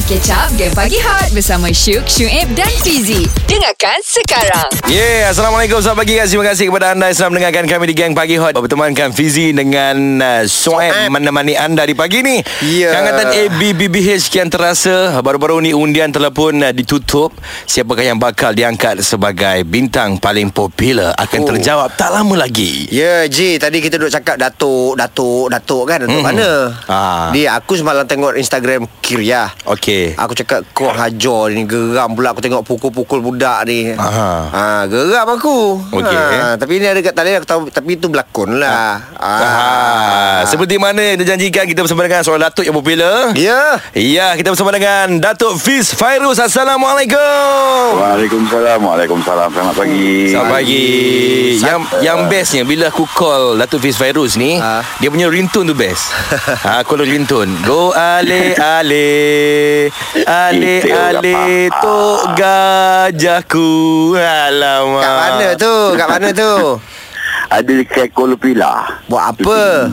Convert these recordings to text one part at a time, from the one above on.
Catch Up Game Pagi Hot Bersama Syuk, Syuib dan Fizi. Dengarkan sekarang. Yeah, Assalamualaikum. Selamat pagi guys. Terima kasih kepada anda yang Sedang mendengarkan kami di Gang Pagi Hot. Bertemankan Fizi dengan uh, Soeb Menemani anda di pagi ni. Ya. Angkatan ABBBH Kian terasa Baru-baru ni undian telah pun uh, ditutup. Siapakah yang bakal diangkat Sebagai bintang paling popular Akan Oh. terjawab tak lama lagi? Ya Ji Tadi kita duduk cakap Datuk Datuk Datuk kan? Datuk Mhm. mana? Ah. Dia aku semalam tengok Instagram Kiria Okey Aku cakap Kau hajar ni Geram pula aku tengok Pukul-pukul budak ni Aha. ha, Geram aku Okey. ha, Tapi ni ada kat talian Aku tahu Tapi itu berlakon lah ha. Ah, seperti mana yang dijanjikan kita bersama dengan seorang datuk yang popular. Ya Ya, kita bersama dengan Datuk Fiz Fairuz. Assalamualaikum. Waalaikumsalam Waalaikumsalam Selamat pagi Selamat pagi. Yang yang bestnya bila aku call Datuk Fiz Fairuz ni, Ah. dia punya ringtone tu best. ha, call ringtone. Go ale ale ale ale tok gajahku. Alamak. Kat mana tu? Kat mana tu? Ada dekat Kuala Pilah. Buat apa?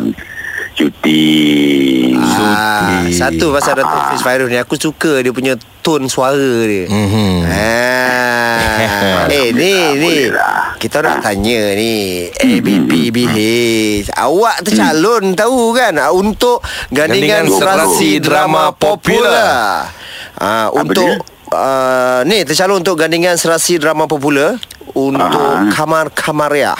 Cuti. Ah, satu pasal Datuk Fiz Fairuz ni. Aku suka dia punya tone suara dia. Mhm. Ah. eh ni ni. Boleh lah. Kita nak tanya ni ABPBH awak tercalon tahu kan? Ah, untuk gandingan Gandingan serasi drama popular. Ah untuk uh, ni tercalon untuk gandingan serasi drama popular untuk Ah. Kamar Kamariah.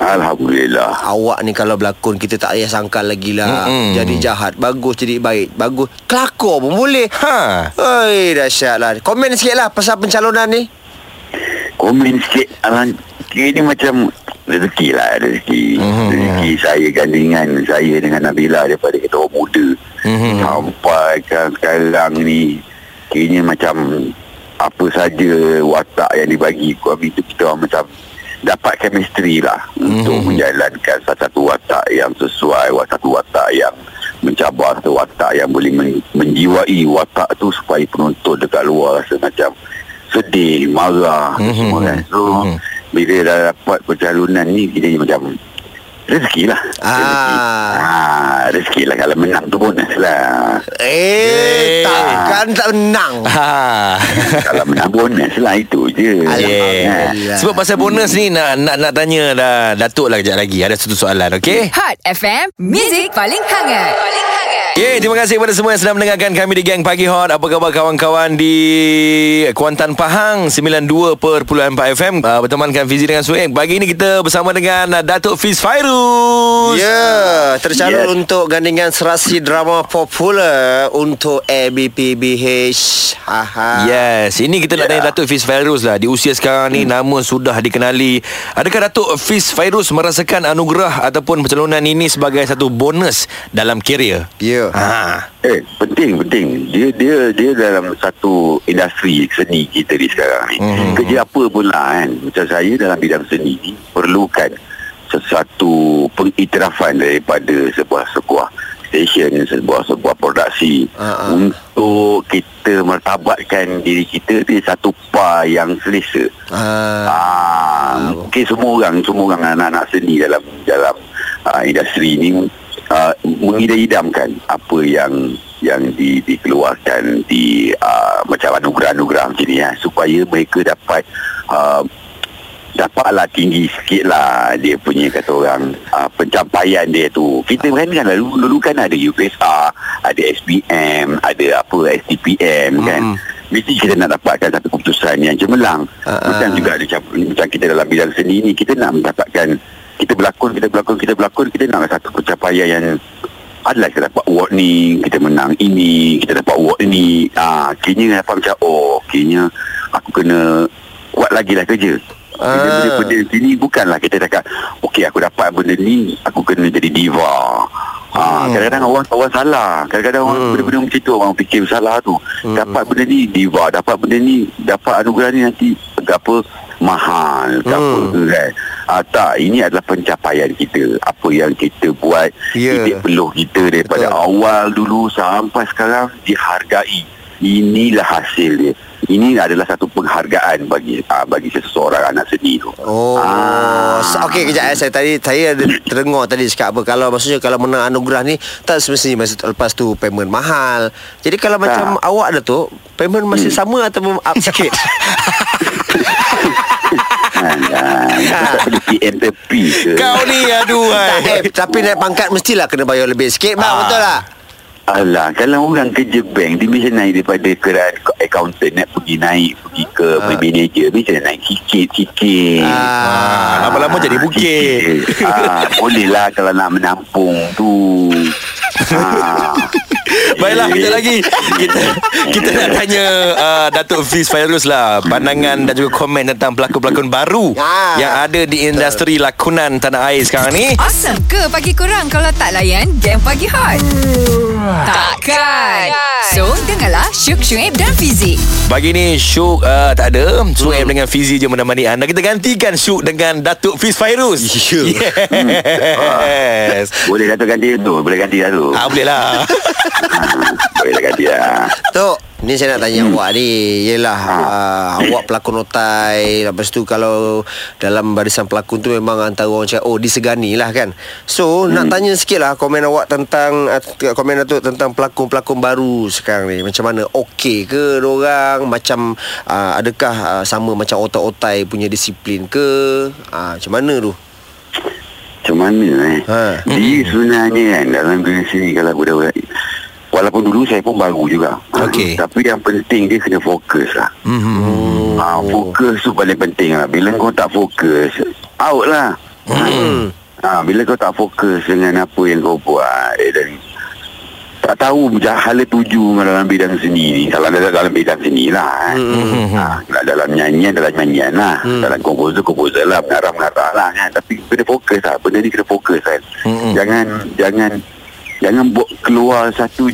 Alhamdulillah. Awak ni kalau berlakon Kita tak payah sangkal lagi lah. Mm-mm. Jadi jahat. Bagus jadi baik. Bagus. Kelakor pun boleh. Ha. Oi dahsyat lah. Komen sikit lah Pasal pencalonan ni. Komen sikit Alang Ini macam Rezeki lah Rezeki Mhm. Rezeki saya gandingan Saya dengan Nabila Daripada kita orang muda Mhm. Sampai kan sekarang ni Kayaknya macam Apa saja Watak yang dibagi Kami tu kita orang macam Dapat chemistry lah Untuk Mhm. menjalankan Satu watak yang sesuai Satu watak yang Mencabar Satu watak yang boleh men- Menjiwai watak tu Supaya penonton dekat luar Rasa macam Sedih Marah Mhm. Semua kan So Mhm. Bila dah dapat pencalonan ni Kita macam Rezeki lah Rezeki. Ah. ah, Rezeki lah Kalau menang tu bonus lah Eh Eh. Takkan tak menang Ha. Kalau menang bonus lah Itu je Yeah. Sebab pasal bonus ni nak nak nak tanya dah Datuk lah kejap lagi. Ada satu soalan, okey? Hot FM Music paling hangat Paling Ya, yeah, terima kasih kepada semua yang sedang mendengarkan kami di Gang Pagi Hot. Apa khabar kawan-kawan di Kuantan Pahang 92.4 FM uh, bertemankan Fizi dengan Sueng. Pagi ini kita bersama dengan uh, Datuk Fiz Fairuz. Ya Tercalon Yes. untuk gandingan serasi drama popular Untuk ABPBH Haha Yes, ini kita nak Yeah. tanya Datuk Fiz Fairuz lah. Di usia sekarang ni nama sudah dikenali. Adakah Datuk Fiz Fairuz merasakan anugerah ataupun pencalonan ini sebagai satu bonus dalam kerjaya? Ya Ha. Eh, penting, penting. Dia dia dia dalam satu industri seni kita ni sekarang ni. Mhm. Kerja apa pun lah kan. Macam saya dalam bidang seni ni perlukan sesuatu pengiktirafan daripada sebuah sebuah stesen, sebuah sebuah produksi ah. untuk kita mertabatkan diri kita di satu par yang selesa. Ah, Ah, mungkin semua orang semua orang anak-anak seni dalam dalam uh, industri ni uh, mengidam-idamkan apa yang yang di, dikeluarkan di uh, macam anugerah-anugerah macam ni ya, supaya mereka dapat uh, dapatlah tinggi sikit lah dia punya kata orang uh, pencapaian dia tu kita kan kan dulu, dulu kan ada UPSR ada SPM ada apa STPM kan Mm. mesti kita nak dapatkan satu keputusan yang cemerlang macam ah. juga ada cap- macam kita dalam bidang seni ni kita nak mendapatkan kita berlakon kita berlakon kita berlakon kita nak satu pencapaian yang adalah kita dapat award ni kita menang ini kita dapat award ini ah kini dapat macam oh kini aku kena kuat lagi lah kerja Ah. Benda-benda benda sini bukanlah kita cakap okey aku dapat benda ni aku kena jadi diva Ha, kadang-kadang orang orang salah. Kadang-kadang orang Hmm. benda-benda macam tu orang fikir salah tu. Dapat benda ni diva, dapat benda ni, dapat anugerah ni nanti apa mahal ke apa Hmm. ke kan. Ah, tak, ini adalah pencapaian kita. Apa yang kita buat, Ya. titik peluh kita daripada Betul. awal dulu sampai sekarang dihargai inilah hasil dia ini adalah satu penghargaan bagi uh, bagi seseorang anak seni tu Oh, ah. okey kejap eh. Saya tadi saya ada terdengar tadi cakap apa kalau maksudnya kalau menang anugerah ni tak semestinya masa lepas tu payment mahal. Jadi kalau macam awak ada tu payment masih Hmm. sama ataupun up sikit? ah, tak perlu PNTP ke Kau ni aduh tak, eh, tapi naik pangkat mestilah kena bayar lebih sikit bang Ah. betul tak? Alah, kalau orang kerja bank dia bisa naik daripada keran accountant nak pergi naik pergi ke Ah. uh. manager bisa naik sikit-sikit. Ah, lama-lama jadi bukit. sikit. ah, boleh lah kalau nak menampung tu. ah. Baiklah kejap lagi kita kita nak tanya uh, Datuk Fiz Fairuz lah pandangan dan juga komen tentang pelakon-pelakon baru Ah. yang ada di industri lakonan tanah air sekarang ni. Awesome ke pagi korang kalau tak layan game pagi hot? Takkan. So, dengarlah Syuk Syuib dan Fizi. Pagi ni Syuk uh, tak ada Suhaib hmm. dengan Fizi je menemani anda Kita gantikan Syuk dengan Datuk Fiz Fairuz Ya. Yes Boleh Datuk ganti tu Boleh ganti Datuk ah, Boleh lah ah, Boleh lah Tok, ni saya nak tanya hmm. awak ni. Yelah uh, Awak pelakon otai. Lepas tu kalau Dalam barisan pelakon tu Memang antara orang cakap Oh disegani lah kan? So hmm. nak tanya sikit lah Komen awak tentang uh, Komen Datuk tentang pelakon-pelakon baru Sekarang ni. Macam mana? Okey ke orang Macam uh, Adakah uh, Sama macam otai-otai Punya disiplin ke? Uh, Macam mana tu? Macam mana eh? Ha. Dia sebenarnya kan Dalam dunia sini Kalau budak-budak Walaupun dulu saya pun baru juga Okey. Tapi yang penting dia kena fokus lah mm-hmm. Ah, fokus tu paling penting lah. Bila kau tak fokus, out lah. Hmm. Ah, bila kau tak fokus dengan apa yang kau buat eh, dan tak tahu hala tuju dalam bidang seni ni. Kalau dalam, dalam bidang seni lah. Eh. Hmm. Ah, dalam nyanyian, dalam nyanyian lah. Hmm. Dalam komposer, komposer lah. Mengarah-mengarah lah kan. Tapi kena fokus lah. Benda ni kena fokus kan. Hmm. Jangan, jangan, jangan buat keluar satu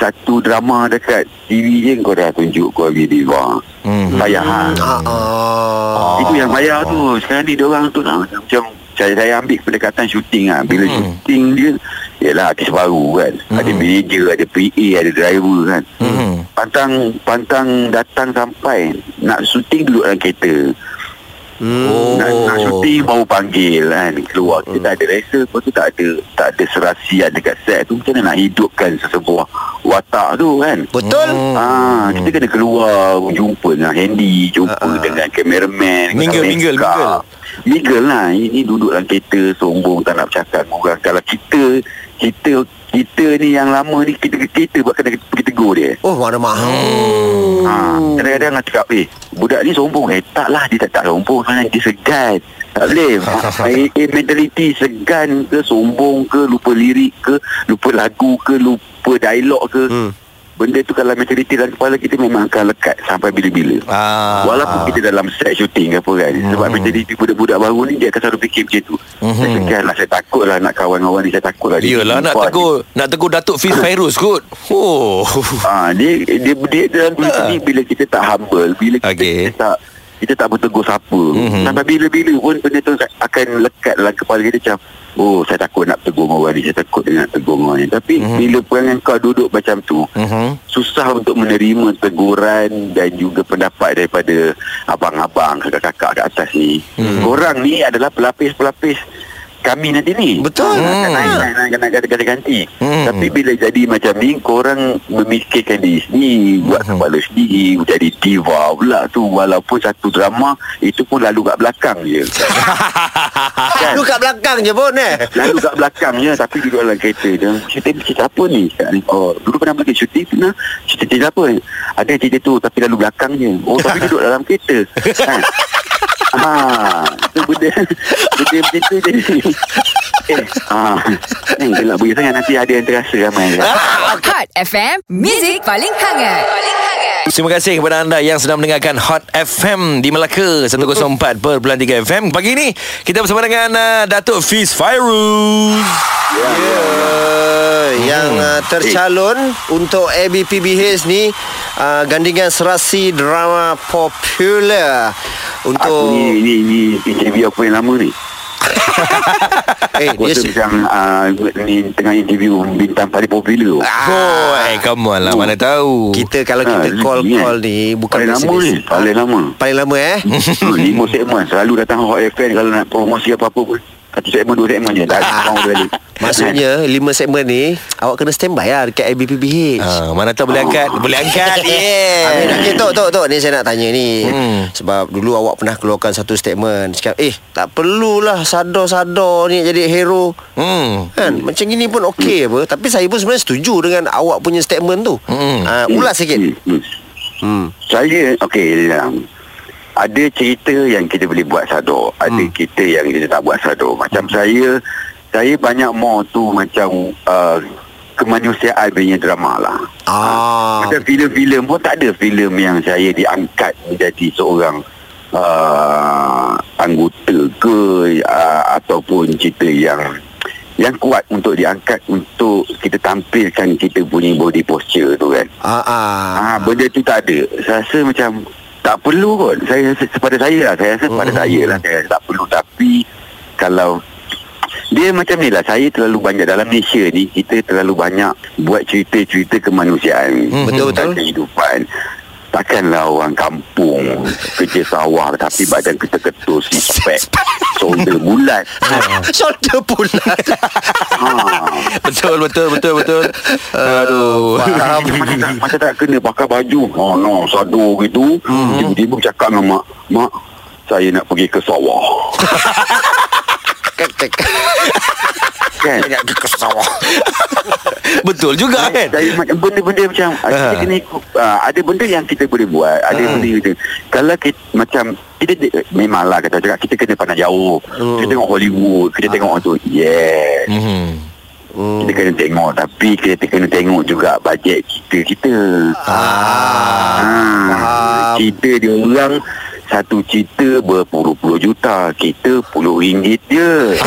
satu drama dekat TV je kau dah tunjuk kau bagi diva. Hmm. Payah lah. Ah, ah. Itu yang payah tu Sekarang ni orang tu nak Macam saya, saya ambil pendekatan syuting lah Bila Hmm. syuting dia Yalah artis baru kan Ada manager Ada PA Ada driver kan Hmm. Pantang Pantang datang sampai Nak syuting duduk dalam kereta Oh. nak, nak syuting baru panggil kan Keluar Kita tak ada rasa Lepas tu tak ada Tak ada serasian dekat set tu Macam mana nak hidupkan Sesebuah watak tu kan Betul Hmm. Ah, kita kena keluar jumpa dengan Handy, jumpa Ah, ah. dengan kameraman, Mingle, mingle, mingle. Mingle lah. Ini duduk dalam kereta sombong tak nak bercakap orang. Kalau kita kita kita ni yang lama ni kita kita buat kena pergi tegur dia. Oh mana mahal Ha, kadang-kadang nak cakap Eh budak ni sombong Eh. Tak lah Dia tak, tak sombong Sebenarnya dia segan. Tak boleh. Eh, eh, Mentality segan ke Sombong ke Lupa lirik ke Lupa lagu ke Lupa dialog ke. Hmm. Benda tu kalau mentality dalam kepala kita Memang akan lekat Sampai bila-bila Ah. Walaupun kita dalam set shooting ke apa kan Sebab mentality budak-budak baru ni Dia akan selalu fikir macam tu Saya segan lah Saya takut lah Nak kawan-kawan ni Saya takut lah Yelah nak tegur Nak tegur Datuk Fiz Fairuz kot Oh Ah, dia dia dia dalam dunia ni bila kita tak humble, bila kita, Okey. kita tak kita tak bertegur siapa. Mhm. Mm-hmm. Sampai bila-bila pun benda tu akan lekat dalam kepala kita macam Oh saya takut nak tegur orang ni Saya takut nak tegur orang ni Tapi Mhm. mm-hmm. bila perangai kau duduk macam tu Mhm. Susah untuk menerima teguran Dan juga pendapat daripada Abang-abang, kakak-kakak kat atas ni Mhm. mm-hmm. Korang ni adalah pelapis-pelapis kami nanti ni Betul. Nak naik, Hmm. naik, naik, naik, ganti-ganti Hmm. Tapi bila jadi macam ni Korang memikirkan diri sendiri Buat Hmm. kepala sendiri Jadi diva pula tu Walaupun satu drama Itu pun lalu kat belakang je kan? Lu kat belakang je pun eh Lalu kat belakang je Tapi duduk dalam kereta je Syuting cerita apa ni Oh dulu pernah pergi syuting Pernah cerita cerita apa Ada cerita tu Tapi lalu belakang je Oh tapi duduk dalam kereta kan? Ha, itu benda benda macam tu jadi. Eh, ha, ni gelap bagi sangat nanti ada yang terasa ramai. Hot FM, Music paling hangat. Paling hangat. Terima kasih kepada anda yang sedang mendengarkan Hot FM di Melaka 104.3 FM. Pagi ini kita bersama dengan uh, Datuk Fiz Fairuz. Ya, yang uh, tercalon untuk ABPBH ni uh, gandingan serasi drama popular Aku untuk ni ni ni interview aku yang lama ni. Eh Aku dia macam uh, ni tengah interview bintang paling popular. Oh, eh, come on lah. Mana tahu. Kita kalau Ah, kita rezeki, call-call kan? ni Bukan Paling lama ni, paling lama. Paling lama eh Hmm, Lima segmen Selalu datang Hot FM Kalau nak promosi apa-apa pun Satu segmen dua segmen je Tak ada orang balik Maksudnya Lima segmen ni Awak kena standby lah Dekat ABPBH Ah, mana tahu boleh angkat. Boleh angkat. Amin Yeah. Okay Tok Tok Tok Ni saya nak tanya ni Hmm. Sebab dulu awak pernah keluarkan Satu statement Cakap Eh tak perlulah Sadar-sadar ni Jadi hero Hmm. Kan Macam gini pun okey apa Tapi saya pun sebenarnya setuju Dengan awak punya statement tu Hmm. uh, Ulas sikit Hmm, hmm. hmm. Saya Okey um, Ada cerita yang kita boleh buat sadar Ada Hmm. kita yang kita tak buat sadar Macam saya Saya banyak more tu Macam uh, Kemanusiaan punya drama lah Ah, Macam filem-filem pun tak ada filem yang saya diangkat menjadi seorang uh, anggota ke uh, ataupun cerita yang yang kuat untuk diangkat untuk kita tampilkan kita punya body posture tu kan. ah, ah. Ah, benda tu tak ada. Saya rasa macam tak perlu kot. Saya kepada saya lah. Saya rasa kepada saya lah. Saya tak perlu. Tapi kalau dia macam ni lah Saya terlalu banyak Dalam Malaysia ni Kita terlalu banyak Buat cerita-cerita kemanusiaan Hmm, betul, betul. Dan kehidupan Takkanlah orang kampung Kerja sawah Tapi badan kita ketul Six-pack Shoulder bulat Shoulder bulat ha. Betul, betul, betul, betul. Aduh. Faham macam tak, macam tak kena pakai baju Oh no Sado gitu Hmm. Tiba-tiba cakap dengan mak Mak Saya nak pergi ke sawah Kan ke sawah Betul juga kan? Saya macam benda-benda macam uh. Kita Ah. kena ikut uh, Ada benda yang kita boleh buat Ada Ah. benda kita Kalau kita macam Kita memanglah kata cakap Kita kena pandang jauh Kita tengok Hollywood Kita tengok orang tu Yes Mhm. Kita kena tengok Tapi kita kena tengok juga Bajet kita Kita Ah, ah, faham. Cerita dia orang satu cerita berpuluh-puluh juta Kita puluh ringgit je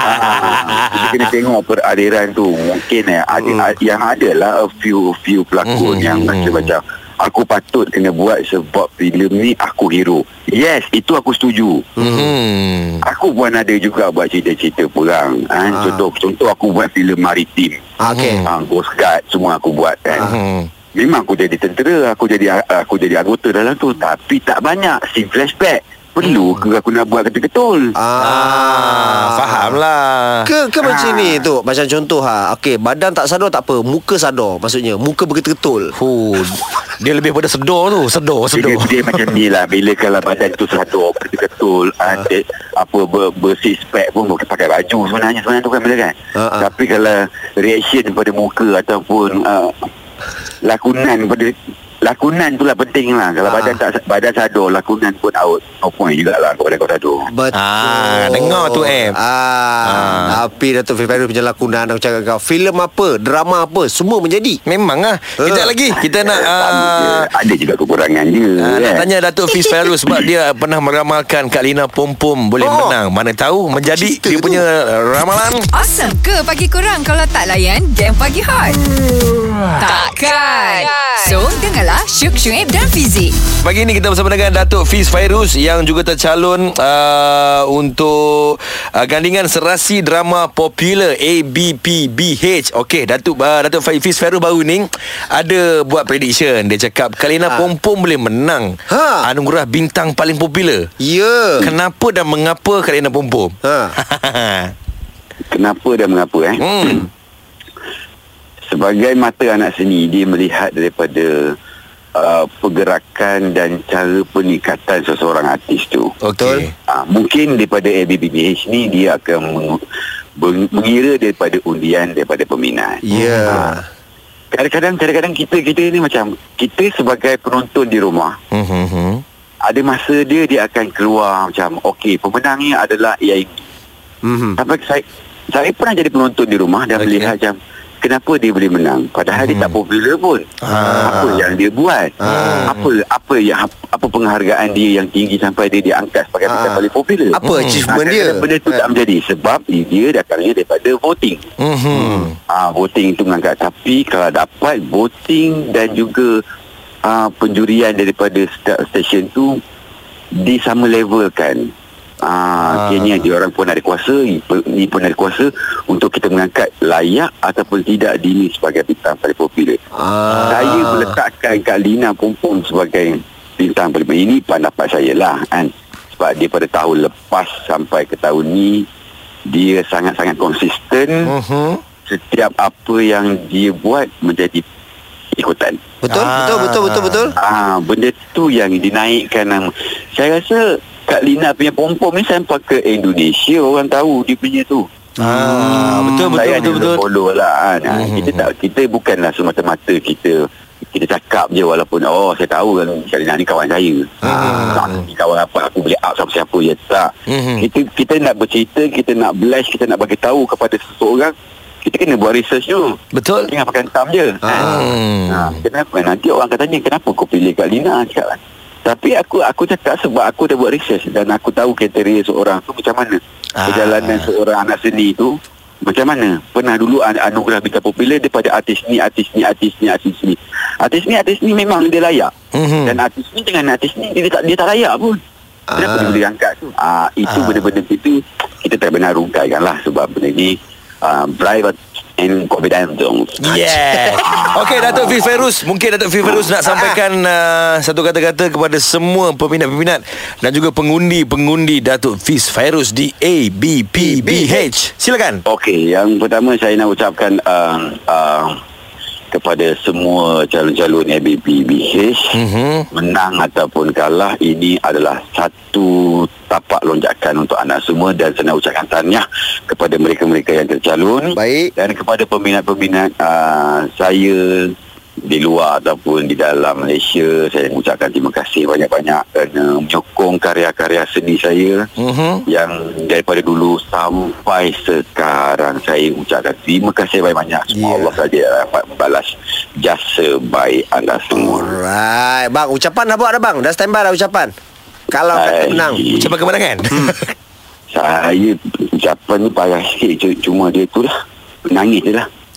Ah, Kita kena tengok peraliran tu Mungkin eh, ada, Yang ada lah A few few pelakon Hmm. Yang macam macam Aku patut kena buat Sebab filem ni Aku hero Yes Itu aku setuju Mhm. Aku pun ada juga Buat cerita-cerita perang ha? Ah. Contoh Contoh aku buat filem maritim Ah, Okey ha, Coast Guard Semua aku buat kan Mhm. Memang aku jadi tentera Aku jadi aku jadi anggota dalam tu. Tapi tak banyak Scene flashback. Perlu ke aku nak buat ketul-ketul? Ah, faham lah. Ke ke macam ni tu? Macam contoh ha Okey badan tak sadar tak apa Muka sadar Maksudnya Muka betul-betul Huh, dia lebih pada sedar tu, sedar, dia, sedar. dia macam ni lah Bila kalau badan tu sadar Betul-betul ada, Apa ber, bersih spek pun Boleh pakai baju sebenarnya Sebenarnya tu kan benda kan? Ah, ah. Tapi kalau Reaction pada muka Ataupun uh, Lakonan pada Lakonan tu lah penting lah Kalau Ah. badan tak badan sadar Lakonan pun out No point jugalah Kepada kau sadar Betul Ah, dengar tu, Em. ah, Ah. Tapi Datuk Fifairul punya lakonan Aku cakap kau Filem apa Drama apa Semua menjadi Memang lah. Kejap lagi kita nak uh, Ada juga kekurangan dia Ah, nak kan? tanya Datuk Fiz Fairul sebab dia pernah meramalkan Kak Lina Pom Pom boleh Oh. menang. Mana tahu menjadi Cerita dia tu. punya ramalan. Awesome ke pagi korang kalau tak layan game pagi hot? Takkan. So, dengarlah Syuk Syuib dan Fizik. Pagi ni kita bersama dengan Datuk Fiz Fairuz yang juga tercalon uh, untuk uh, gandingan serasi drama popular ABPBH. Okey, Datuk uh, Datuk Fiz Fairuz baru ni ada buat prediction. Dia cakap Kalina Ha. Pom Pom boleh menang Ha. anugerah bintang paling popular. Ya Kenapa dan mengapa Kalina Pom Pom? Ha. Kenapa dan mengapa eh hmm. Sebagai mata anak seni Dia melihat daripada uh, Pergerakan dan cara peningkatan Seseorang artis tu Okey. uh, Mungkin daripada ABBBH ni Dia akan meng- meng- mengira daripada undian Daripada peminat Ya Ah, Kadang-kadang kadang-kadang kita kita ni macam kita sebagai penonton di rumah hmm. ada masa dia dia akan keluar macam okey pemenang ni adalah AI Mhm. Sampai saya saya pernah jadi penonton di rumah dan okay. melihat macam kenapa dia boleh menang padahal hmm. dia tak popular pun. Ah. Apa yang dia buat? Ah. Apa apa yang apa penghargaan dia yang tinggi sampai dia diangkat sebagai Ah. bintang paling popular? Apa Hmm. achievement Ah, dia Benda tu tak menjadi sebab dia datangnya daripada voting. Hmm. Ah voting itu mengangkat tapi kalau dapat voting dan juga ah penjurian daripada stesen tu disama levelkan. Ah, akhirnya dia orang pun ada kuasa, ni pun ada kuasa untuk kita mengangkat layak ataupun tidak dini sebagai bintang paling popular. Ah. Saya meletakkan Kak Lina Pompom sebagai bintang paling popular. Ini pendapat saya lah kan. Sebab dia pada tahun lepas sampai ke tahun ni dia sangat-sangat konsisten. Mhm. Setiap apa yang dia buat menjadi ikutan. Betul, Ah. betul, betul, betul, betul. Ah, benda tu yang dinaikkan. Saya rasa Kak Lina punya pom-pom ni sampai ke Indonesia orang tahu dia punya tu. Ah, betul betul saya betul betul. follow lah kan. Ah, Mhm. Kita tak kita bukanlah semata-mata kita kita cakap je walaupun oh saya tahu kan Kak Lina ni kawan saya. Ah. Tak ni kawan apa aku boleh up sama siapa ya tak. Mhm. Kita kita nak bercerita, kita nak blast, kita nak bagi tahu kepada seseorang kita kena buat research dulu. Betul. Jangan pakai entam je. Kan? Hmm. Ha, kenapa? Nanti orang akan tanya kenapa kau pilih Kak Lina cakap. Tapi aku aku cakap sebab aku dah buat research dan aku tahu kriteria seorang tu macam mana. Ah. Perjalanan seorang anak seni tu macam mana. Pernah dulu an- anugerah bintang popular daripada artis ni, artis ni, artis ni, artis ni. Artis ni, artis ni memang dia layak. Mhm. Dan artis ni dengan artis ni dia tak dia tak layak pun. Kenapa Ah. dia boleh angkat tu? Ah, itu Ah. benda-benda itu kita tak benar rungkaikan lah sebab benda ni uh, private and confidential. Yeah. Okey Datuk Fiz Fairuz, mungkin Datuk Fiz Fairuz nak sampaikan uh, satu kata-kata kepada semua peminat-peminat dan juga pengundi-pengundi Datuk Fiz Fairuz di ABPBH. Silakan. Okey, yang pertama saya nak ucapkan uh, uh, kepada semua calon-calon ABPBH Mhm. menang ataupun kalah ini adalah satu tapak lonjakan untuk anak semua dan saya nak ucapkan tahniah kepada mereka-mereka yang tercalon Baik. dan kepada peminat-peminat uh, saya di luar ataupun di dalam Malaysia saya mengucapkan terima kasih banyak-banyak kerana menyokong karya-karya seni saya Mhm. yang daripada dulu sampai sekarang saya ucapkan terima kasih banyak-banyak semua Ya. Allah saja dapat membalas jasa baik anda semua Alright, bang, ucapan dah buat dah bang. Dah standby dah ucapan. Kalau kata Hai. menang. Ucapan kemenangan. saya ucapan ni parah sikit cu- cuma dia tu lah nangis je lah